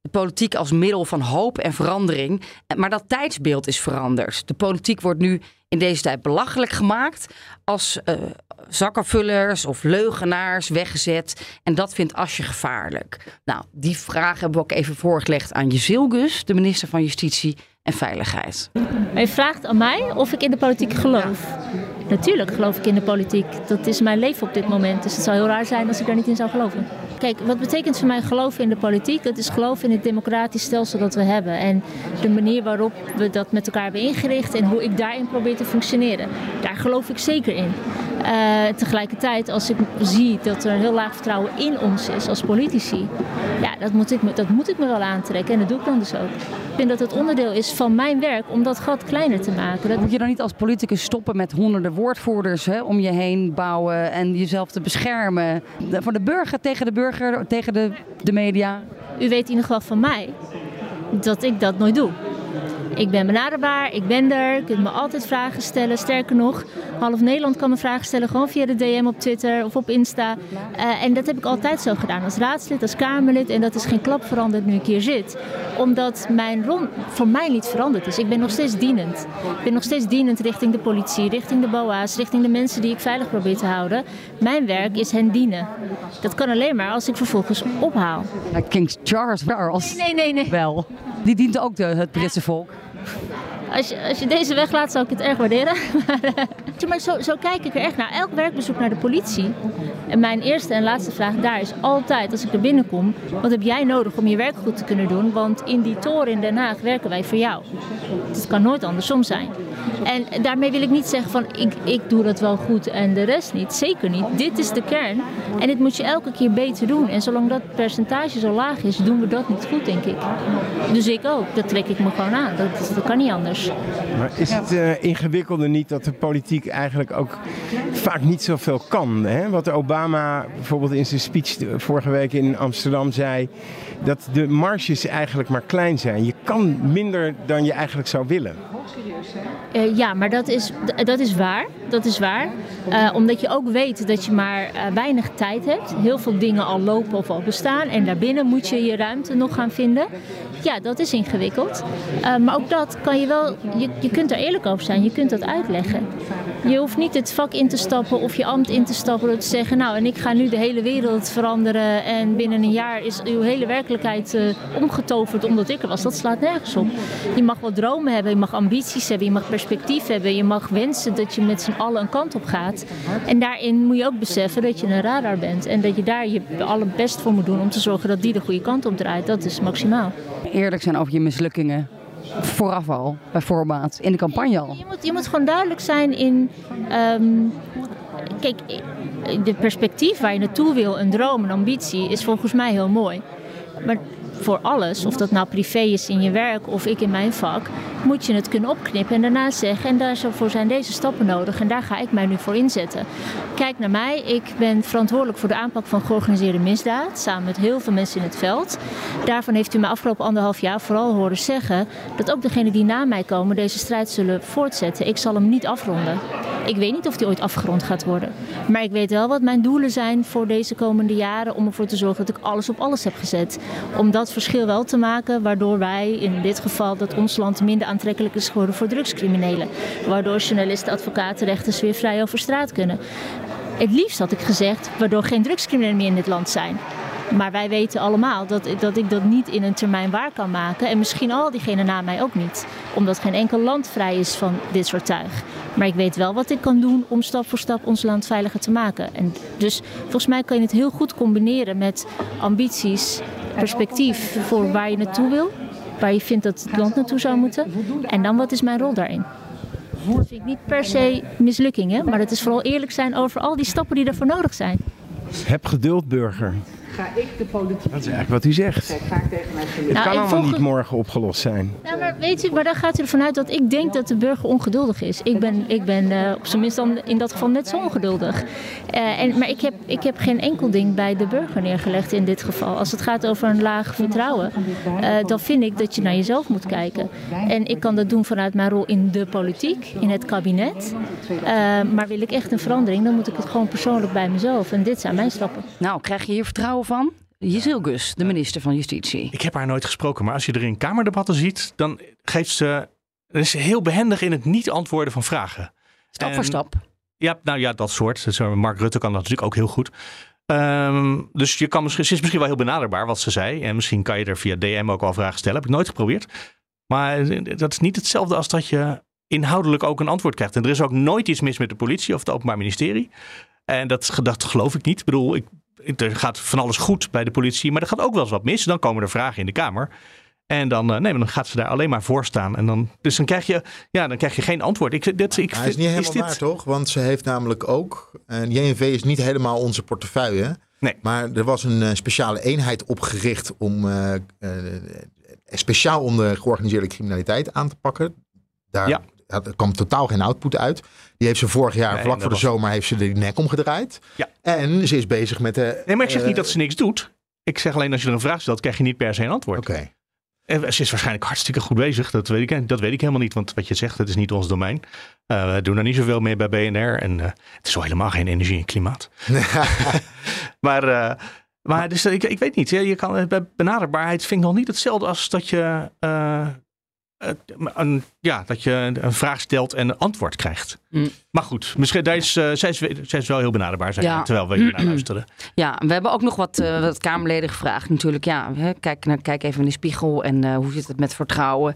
de politiek als middel van hoop en verandering. Eh, Maar dat tijdsbeeld is veranderd. De politiek wordt nu in deze tijd belachelijk gemaakt als eh, zakkenvullers of leugenaars weggezet. En dat vindt Asje gevaarlijk. Nou, die vraag hebben we ook even voorgelegd aan Jezilgus, de minister van Justitie en Veiligheid. Je vraagt aan mij of ik in de politiek geloof. Natuurlijk geloof ik in de politiek. Dat is mijn leven op dit moment. Dus het zou heel raar zijn als ik daar niet in zou geloven. Kijk, wat betekent voor mij geloven in de politiek? Dat is geloven in het democratisch stelsel dat we hebben. En de manier waarop we dat met elkaar hebben ingericht en hoe ik daarin probeer te functioneren. Daar geloof ik zeker in. Eh, tegelijkertijd, als ik zie dat er een heel laag vertrouwen in ons is als politici, ja, dat moet, ik me, dat moet ik me wel aantrekken en dat doe ik dan dus ook. Ik vind dat het onderdeel is van mijn werk om dat gat kleiner te maken. Dat, Moet je dan niet als politicus stoppen met honderden woordvoerders hè, om je heen bouwen en jezelf te beschermen? Van de burger tegen de burger, tegen de, de media. u weet in ieder geval van mij dat ik dat nooit doe. Ik ben benaderbaar, ik ben er, je kunt me altijd vragen stellen. Sterker nog, half Nederland kan me vragen stellen, gewoon via de DM op Twitter of op Insta. Uh, en dat heb ik altijd zo gedaan, als raadslid, als Kamerlid. En dat is geen klap veranderd nu ik hier zit. Omdat mijn rol voor mij niet veranderd is. Ik ben nog steeds dienend. Ik ben nog steeds dienend richting de politie, richting de BOA's, richting de mensen die ik veilig probeer te houden. Mijn werk is hen dienen. Dat kan alleen maar als ik vervolgens ophaal. King Charles Charles. Nee, nee, nee. Wel. Die dient ook de, het Britse volk. Thank you. Als je, als deze weglaat, zou ik het erg waarderen. maar zo, zo kijk ik er echt naar. Elk werkbezoek naar de politie. En mijn eerste en laatste vraag daar is altijd, als ik er binnenkom, wat heb jij nodig om je werk goed te kunnen doen? Want in die toren in Den Haag werken wij voor jou. Het kan nooit andersom zijn. En daarmee wil ik niet zeggen van ik, ik doe dat wel goed en de rest niet. Zeker niet. Dit is de kern. En dit moet je elke keer beter doen. En zolang dat percentage zo laag is, doen we dat niet goed, denk ik. Dus ik ook. Dat trek ik me gewoon aan. Dat kan niet anders. Maar is het uh, ingewikkelder niet dat de politiek eigenlijk ook vaak niet zoveel kan? Hè? Wat Obama bijvoorbeeld in zijn speech vorige week in Amsterdam zei. Dat de marges eigenlijk maar klein zijn. Je kan minder dan je eigenlijk zou willen. Uh, ja, maar dat is, dat is waar. Dat is waar. Uh, omdat je ook weet dat je maar uh, weinig tijd hebt. Heel veel dingen al lopen of al bestaan. En daarbinnen moet je je ruimte nog gaan vinden. Ja, dat is ingewikkeld. maar ook dat kan je wel... Je, je kunt er eerlijk over zijn. Je kunt dat uitleggen. Je hoeft niet het vak in te stappen of je ambt in te stappen door te zeggen... nou, en ik ga nu de hele wereld veranderen... en binnen een jaar is uw hele werkelijkheid omgetoverd omdat ik er was. Dat slaat nergens op. Je mag wel dromen hebben, je mag ambities hebben, je mag perspectief hebben. Je mag wensen dat je met z'n allen een kant op gaat. En daarin moet je ook beseffen dat je een radar bent. En dat je daar je allerbest voor moet doen om te zorgen dat die de goede kant op draait. Dat is maximaal. Eerlijk zijn over je mislukkingen. Vooraf al, bij voorbaat, in de campagne al. Je moet, je moet gewoon duidelijk zijn in. Um, kijk, de perspectief waar je naartoe wil, een droom, een ambitie, is volgens mij heel mooi. Maar voor alles, of dat nou privé is in je werk of ik in mijn vak, moet je het kunnen opknippen en daarna zeggen: en daarvoor zijn deze stappen nodig en daar ga ik mij nu voor inzetten. Kijk naar mij, ik ben verantwoordelijk voor de aanpak van georganiseerde misdaad, samen met heel veel mensen in het veld. Daarvan heeft u me afgelopen anderhalf jaar vooral horen zeggen dat ook degenen die na mij komen deze strijd zullen voortzetten. Ik zal hem niet afronden. Ik weet niet of die ooit afgerond gaat worden. Maar ik weet wel wat mijn doelen zijn voor deze komende jaren om ervoor te zorgen dat ik alles op alles heb gezet. Om dat verschil wel te maken, waardoor wij in dit geval dat ons land minder aantrekkelijk is geworden voor drugscriminelen. Waardoor journalisten, advocaten, rechters weer vrij over straat kunnen. Het liefst had ik gezegd, waardoor geen drugscriminelen meer in dit land zijn. Maar wij weten allemaal dat, dat ik dat niet in een termijn waar kan maken. En misschien al diegenen na mij ook niet. Omdat geen enkel land vrij is van dit soort tuig. Maar ik weet wel wat ik kan doen om stap voor stap ons land veiliger te maken. En dus volgens mij kan je het heel goed combineren met ambities, perspectief voor waar je naartoe wil. Waar je vindt dat het land naartoe zou moeten. En dan wat is mijn rol daarin? Dat vind ik niet per se mislukkingen, maar het is vooral eerlijk zijn over al die stappen die ervoor nodig zijn. Heb geduld, burger ga ik de politiek. Dat is eigenlijk wat u zegt. Kijk, ga ik tegen mij Het nou, kan allemaal niet morgen opgelost zijn. Ja, maar weet u, maar dan gaat u ervan uit dat ik denk dat de burger ongeduldig is. Ik ben, ik ben uh, op zijn minst dan in dat geval net zo ongeduldig. Uh, en, maar ik heb, ik heb geen enkel ding bij de burger neergelegd in dit geval. Als het gaat over een laag vertrouwen, uh, dan vind ik dat je naar jezelf moet kijken. En ik kan dat doen vanuit mijn rol in de politiek, in het kabinet. maar wil ik echt een verandering, dan moet ik het gewoon persoonlijk bij mezelf. En dit zijn mijn stappen. Nou, krijg je hier vertrouwen van? Jezilgus, de minister van Justitie. Ik heb haar nooit gesproken, maar als je er in kamerdebatten ziet, dan geeft ze. Dan is ze heel behendig in het niet antwoorden van vragen. Stap voor stap. Ja, nou ja, dat soort. Mark Rutte kan dat natuurlijk ook heel goed. Um, dus je kan misschien, ze is misschien wel heel benaderbaar wat ze zei. En misschien kan je er via DM ook wel vragen stellen. Heb ik nooit geprobeerd. Maar dat is niet hetzelfde als dat je inhoudelijk ook een antwoord krijgt. En er is ook nooit iets mis met de politie of het Openbaar Ministerie. En dat, dat geloof ik niet. Ik bedoel, ik er gaat van alles goed bij de politie, maar er gaat ook wel eens wat mis. Dan komen er vragen in de Kamer. En dan, uh, nee, dan gaat ze daar alleen maar voor staan. En dan, dus dan krijg je, ja, dan krijg je geen antwoord. Ik, dit, ik, Hij is niet helemaal waar, toch? Want ze heeft namelijk ook... En JNV is niet helemaal onze portefeuille. Nee. Maar er was een uh, speciale eenheid opgericht om... Uh, speciaal om de georganiseerde criminaliteit aan te pakken. Daar ja kwam totaal geen output uit. Die heeft ze vorig jaar, vlak voor de zomer, heeft ze de nek omgedraaid. Ja. En ze is bezig met de... Nee, maar ik zeg niet dat ze niks doet. Ik zeg alleen als je er een vraag stelt, krijg je niet per se een antwoord. Oké. En ze is waarschijnlijk hartstikke goed bezig. Dat weet ik, dat weet ik helemaal niet. Want wat je zegt, dat is niet ons domein. Uh, we doen er niet zoveel mee bij BNR. En uh, het is wel helemaal geen energie en klimaat. maar, uh, maar dus, ik, ik weet niet. Je kan, bij benaderbaarheid vind ik nog niet hetzelfde als dat je een, ja, dat je een vraag stelt en een antwoord krijgt. Mm. Maar goed, misschien, daar is, uh, zij, is, zij is wel heel benaderbaar, zijn, ja. terwijl we hier naar luisteren. Ja, we hebben ook nog wat, uh, wat Kamerleden gevraagd natuurlijk. Ja, hè, kijk, naar, kijk even in de spiegel en uh, hoe zit het met vertrouwen.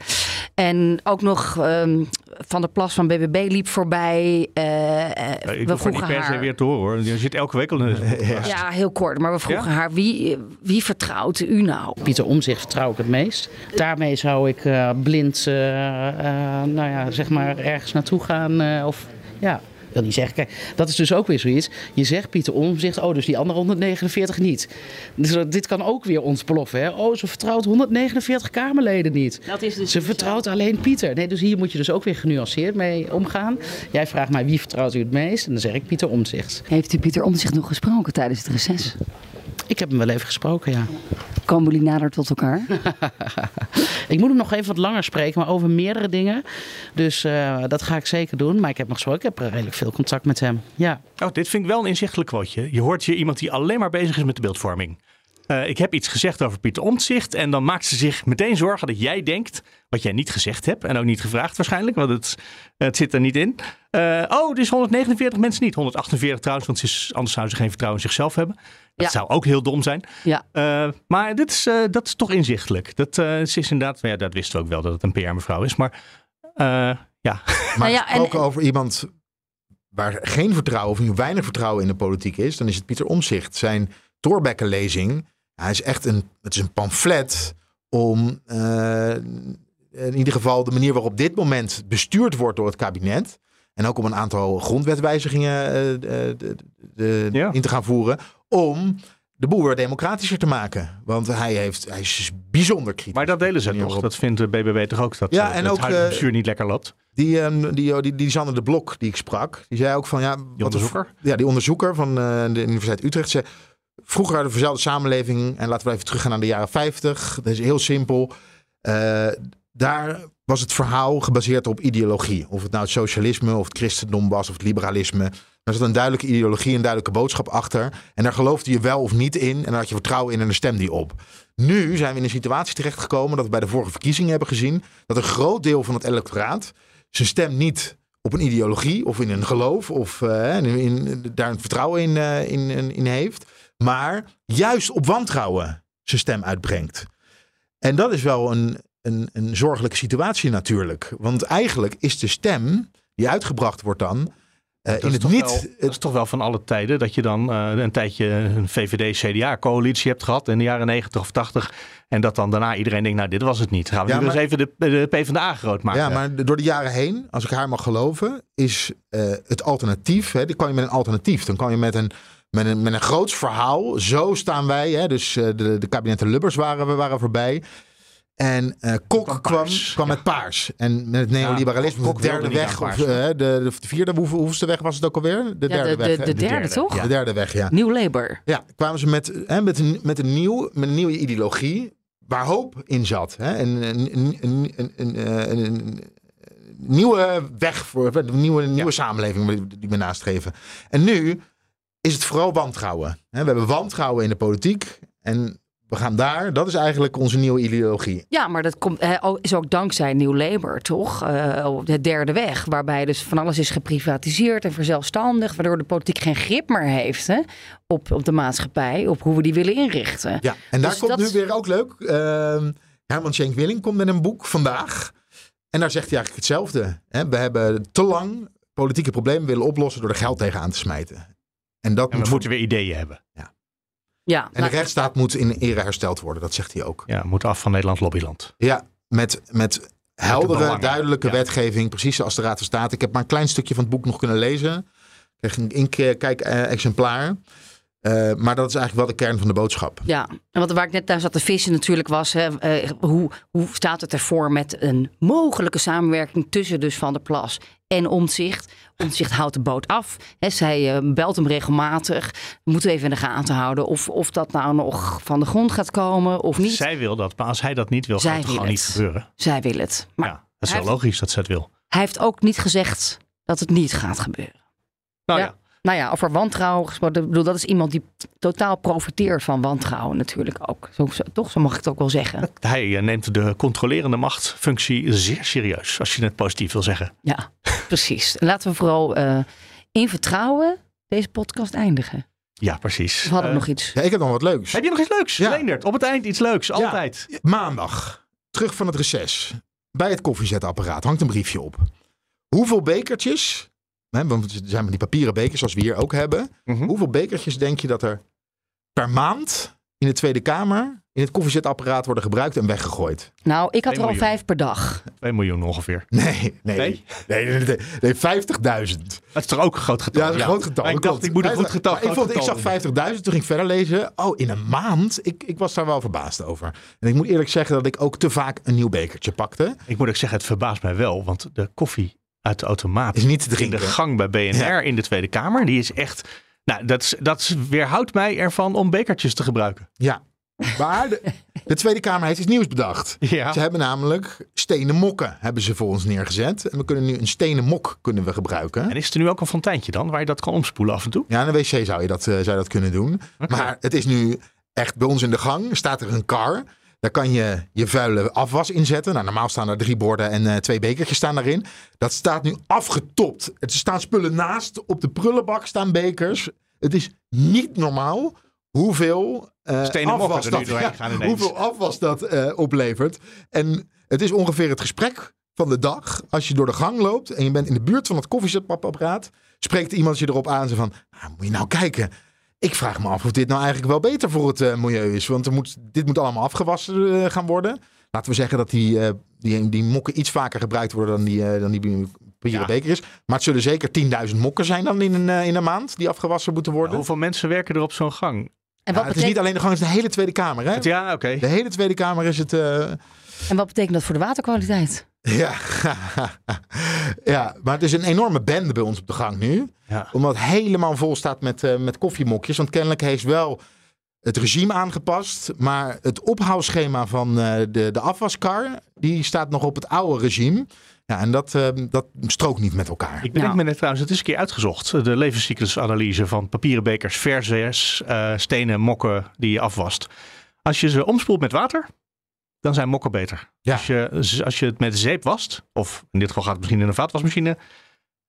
En ook nog um, Van der Plas van BBB liep voorbij. ik we vroegen niet per se weer te horen hoor. Je zit elke week al in ja. ja, heel kort. Maar we vroegen ja? haar, wie, wie vertrouwt u nou? Pieter Omzicht vertrouw ik het meest. Daarmee zou ik blind, nou ja, zeg maar ergens naartoe gaan of ja, ik wil niet zeggen. Kijk, dat is dus ook weer zoiets. Je zegt Pieter Omzicht, oh, dus die andere 149 niet. Dus dit kan ook weer ons beloffen. Hè? Oh, ze vertrouwt 149 Kamerleden niet. Dat is dus ze vertrouwt alleen Pieter. Nee, dus hier moet je dus ook weer genuanceerd mee omgaan. Jij vraagt mij wie vertrouwt u het meest? En dan zeg ik Pieter Omzicht. Heeft u Pieter Omzicht nog gesproken tijdens het reces? Ik heb hem wel even gesproken, ja. Komen jullie nader tot elkaar? ik moet hem nog even wat langer spreken, maar over meerdere dingen. Dus uh, dat ga ik zeker doen. Maar ik heb nog gesproken, ik heb redelijk veel contact met hem. Ja. Oh, dit vind ik wel een inzichtelijk quoteje. Je hoort hier iemand die alleen maar bezig is met de beeldvorming. Uh, ik heb iets gezegd over Pieter Omtzigt en dan maakt ze zich meteen zorgen dat jij denkt wat jij niet gezegd hebt en ook niet gevraagd waarschijnlijk, want het, het zit er niet in. Uh, oh, dus 149 mensen niet. 148 trouwens, want is, anders zouden ze geen vertrouwen in zichzelf hebben. Dat zou ook heel dom zijn. Ja. Uh, maar dit is, uh, dat is toch inzichtelijk. Dat uh, is inderdaad, ja, dat wisten we ook wel dat het een PR-mevrouw is. Maar ja. Maar nou ja, en... over iemand waar geen vertrouwen of weinig vertrouwen in de politiek is, dan is het Pieter Omzicht. Zijn Thorbecke-lezing, hij is echt een, het is een pamflet om in ieder geval de manier waarop dit moment bestuurd wordt door het kabinet. En ook om een aantal grondwetwijzigingen de, de, ja. in te gaan voeren om de boel weer democratischer te maken. Want hij, heeft, hij is bijzonder kritisch. Maar dat delen ze toch? Dat vindt de BBB toch ook? Dat ja, en het ook, bestuur niet lekker loopt? Die, um, die, die, die Sander de Blok die ik sprak, die zei ook van... Ja, die onderzoeker? ja, die onderzoeker van de Universiteit Utrecht zei... Vroeger hadden we dezelfde samenleving. En laten we even teruggaan naar de jaren 50. Dat is heel simpel. Uh, daar was het verhaal gebaseerd op ideologie. Of het nou het socialisme of het christendom was of het liberalisme. Er zat een duidelijke ideologie, een duidelijke boodschap achter. En daar geloofde je wel of niet in. En daar had je vertrouwen in en dan stemde die op. Nu zijn we in een situatie terechtgekomen dat we bij de vorige verkiezingen hebben gezien. dat een groot deel van het electoraat zijn stem niet op een ideologie of in een geloof. of uh, in, daar een vertrouwen in, uh, in, in heeft. Maar juist op wantrouwen zijn stem uitbrengt. En dat is wel een, een, een zorgelijke situatie natuurlijk. Want eigenlijk is de stem die uitgebracht wordt dan uh, in het niet. Wel, het is toch wel van alle tijden dat je dan uh, een tijdje een VVD-CDA-coalitie hebt gehad in de jaren 90 of 80. En dat dan daarna iedereen denkt, nou dit was het niet. Gaan we ja, nu maar, eens even de, de PvdA groot maken. Ja, maar door de jaren heen, als ik haar mag geloven, is uh, het alternatief. Hè, dan kan je met een alternatief. Dan kan je met een, met een, met een groots verhaal. Zo staan wij. Hè, dus de, de kabinetten Lubbers waren, we waren voorbij. En uh, Kok kwam, kwam met paars. En met het neoliberalisme, ja, de derde weg, of uh, de, de, vierde, hoe, hoeveelste weg was het ook alweer? De derde de, weg. De, de, derde, toch? Ja. De derde weg, ja. Nieuw Labour. Ja, kwamen ze met, hè, met, een, met, een nieuw, met een nieuwe ideologie waar hoop in zat. Hè? Een, een, een, een, een, een nieuwe weg voor een nieuwe, nieuwe samenleving die we nastreven. En nu is het vooral wantrouwen. We hebben wantrouwen in de politiek. En we gaan daar, dat is eigenlijk onze nieuwe ideologie. Ja, maar dat komt, is ook dankzij Nieuw Labour, toch? Uh, de derde weg, waarbij dus van alles is geprivatiseerd en verzelfstandigd, waardoor de politiek geen grip meer heeft hè, op, op de maatschappij, op hoe we die willen inrichten. Ja, en daar dus komt nu weer ook leuk. Uh, Herman Schenk Willing komt met een boek vandaag. En daar zegt hij eigenlijk hetzelfde. Hè? We hebben te lang politieke problemen willen oplossen door er geld tegenaan te smijten. En, dat en we moeten weer ideeën hebben. Ja. Ja, en de rechtsstaat moet in ere hersteld worden, dat zegt hij ook. Ja, moet af van Nederlands lobbyland. Ja, met, met heldere, duidelijke wetgeving, precies zoals de Raad van State. Ik heb maar een klein stukje van het boek nog kunnen lezen. Ik kreeg een inkijk-exemplaar. Eh, maar dat is eigenlijk wel de kern van de boodschap. Ja, en wat, waar ik net naar zat te vissen natuurlijk was... Hè, eh, hoe, hoe staat het ervoor met een mogelijke samenwerking... tussen dus Van der Plas en Omtzigt. Omtzigt houdt de boot af. Hè, zij eh, belt hem regelmatig. Moeten we even in de gaten houden of, of dat nou nog van de grond gaat komen of niet. Zij wil dat, maar als hij dat niet wil, Zij gaat het wil gewoon het. niet gebeuren. Zij wil het. Maar ja, dat is wel heeft- logisch dat ze het wil. hij heeft ook niet gezegd dat het niet gaat gebeuren. Nou Ja. ja, Nou ja, over wantrouwen gesproken. Ik bedoel, dat is iemand die totaal profiteert van wantrouwen natuurlijk ook. Zo, zo- toch, zo mag ik het ook wel zeggen. hij eh, neemt de controlerende machtfunctie zeer serieus, als je het positief wil zeggen. Ja, precies. En laten we vooral eh, in vertrouwen deze podcast eindigen. Ja, precies. Of hadden we Eh, nog iets? Ja, ik heb nog wat leuks. Heb je nog iets leuks? Ja. Leendert, op het eind iets leuks, altijd. Maandag, terug van het reces. Bij het koffiezetapparaat hangt een briefje op. Hoeveel bekertjes, hè, want er zijn maar die papieren bekers zoals we hier ook hebben. Mhm. Hoeveel bekertjes denk je dat er per maand in de Tweede Kamer in het koffiezetapparaat worden gebruikt en weggegooid? Nou, ik had er al vijf per dag. 2 miljoen ongeveer. Nee, nee, Nee? nee, nee, nee, nee, 50.000. Dat is toch ook een groot getal? Ja, dat is een groot getal. Maar ik dacht, ik moet een goed getal. ik, vond, ik zag 50.000, toen ging ik verder lezen. Oh, in een maand? Ik, ik was daar wel verbaasd over. En ik moet eerlijk zeggen dat ik ook te vaak een nieuw bekertje pakte. Ik moet ook zeggen, het verbaast mij wel, want de koffie uit de automaat Is niet te in de gang bij BNR Ja. in de Tweede Kamer, die is echt... Nou, dat, is- dat weerhoudt mij ervan om bekertjes te gebruiken. Ja. Maar de, de Tweede Kamer heeft iets nieuws bedacht. Ja. Ze hebben namelijk stenen mokken hebben ze voor ons neergezet. En we kunnen nu een stenen mok kunnen we gebruiken. En is er nu ook een fonteintje dan, waar je dat kan omspoelen af en toe? Ja, in een wc zou je dat, eh, zou je dat kunnen doen. Maar het is nu echt bij ons in de gang. Staat er een kar. Daar kan je je vuile afwas inzetten. Nou, normaal staan er drie borden en eh, twee bekertjes staan daarin. Dat staat nu afgetopt. Er staan spullen naast. Op de prullenbak staan bekers. Het is niet normaal hoeveel eh afwas dat, ja, hoeveel afwas dat eh, oplevert. En het is ongeveer het gesprek van de dag. Als je door de gang loopt en je bent in de buurt van het koffiezetapparaat, spreekt iemand je erop aan. Zo van, "Ah, moet je nou kijken. Ik vraag me af of dit nou eigenlijk wel beter voor het eh, milieu is. Want er moet, dit moet allemaal afgewassen eh, gaan worden. Laten we zeggen dat die, eh, die, die mokken iets vaker gebruikt worden dan die, eh, dan die papieren Ja. bekertjes. Maar het zullen zeker 10.000 mokken zijn dan in een, in een maand die afgewassen moeten worden. Hoeveel mensen werken er op zo'n gang? En Ja, wat, het is niet alleen de gang, het is de hele Tweede Kamer. Hè? Het- Ja, oké. De hele Tweede Kamer is het. En wat betekent dat voor de waterkwaliteit? ja. ja, maar het is een enorme bende bij ons op de gang nu. Ja. Omdat het helemaal vol staat met, eh, met koffiemokjes. Want kennelijk heeft wel het regime aangepast. Maar het ophaalschema van eh, de, de afwaskar, die staat nog op het oude regime. Ja, en dat, eh, dat strookt niet met elkaar. Ik Nou. me net trouwens, het is een keer uitgezocht. De levenscyclusanalyse van papieren bekers versus eh, stenen mokken die je afwast. Als je ze omspoelt met water, dan zijn mokken beter. Ja. Als, je, als je het met zeep wast, of in dit geval gaat het misschien in een vaatwasmachine.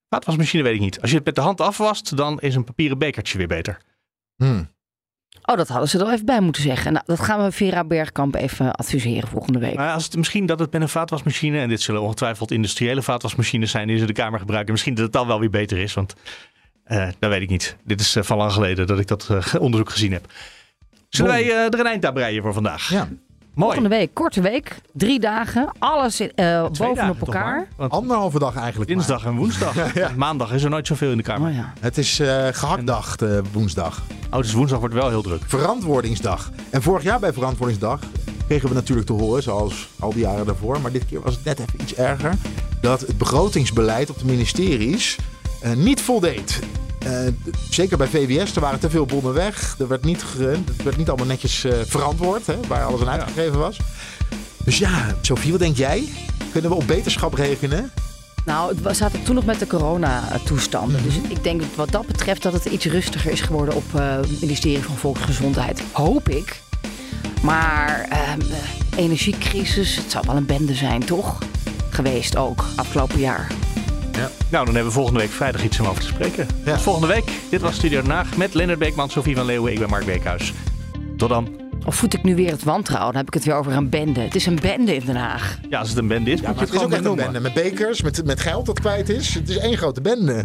Vaatwasmachine weet ik niet. Als je het met de hand afwast, dan is een papieren bekertje weer beter. Hmm. Oh, dat hadden ze er wel even bij moeten zeggen. Nou, dat gaan we Vera Bergkamp even adviseren volgende week. Maar als het, misschien dat het met een vaatwasmachine, en dit zullen ongetwijfeld industriële vaatwasmachines zijn die ze de Kamer gebruiken. Misschien dat het dan wel weer beter is, want eh, dat weet ik niet. Dit is eh, van lang geleden dat ik dat eh, onderzoek gezien heb. Zullen wij eh, er een eind aan breien voor vandaag? Ja. Mooi. Volgende week, korte week, drie dagen, alles eh, bovenop elkaar. Anderhalve dag eigenlijk. maar. dinsdag en woensdag. Maandag is er nooit zoveel in de Kamer. Oh ja. Het is eh gehaktdag, eh, woensdag. Oh, dus woensdag wordt wel heel druk. Verantwoordingsdag. En vorig jaar bij Verantwoordingsdag kregen we natuurlijk te horen, zoals al die jaren daarvoor, maar dit keer was het net even iets erger, dat het begrotingsbeleid op de ministeries eh, niet voldeed. Eh, zeker bij VWS, er waren te veel bonnen weg. Er werd niet, ge- het werd niet allemaal netjes eh, verantwoord, hè, waar alles aan uitgegeven was. Dus ja, Sophie, wat denk jij? Kunnen we op beterschap rekenen? Nou, we zaten toen nog met de coronatoestanden. Dus ik denk wat dat betreft dat het iets rustiger is geworden op eh, het ministerie van Volksgezondheid. Hoop ik. Maar ehm, eh, energiecrisis, het zou wel een bende zijn, toch? Geweest ook, afgelopen jaar. Nou, dan hebben we volgende week vrijdag iets om over te spreken. Ja. Tot volgende week. Dit was Studio Den Haag met Leonard Beekman, Sofie van Leeuwen. Ik ben Mark Beekhuis. Tot dan. Of voed ik nu weer het wantrouwen? Dan heb ik het weer over een bende. Het is een bende in Den Haag. Ja, als het een bende is, Ja, moet je het het is ook gewoon echt een bende. Met bekers, met, met geld dat kwijt is. Het is één grote bende.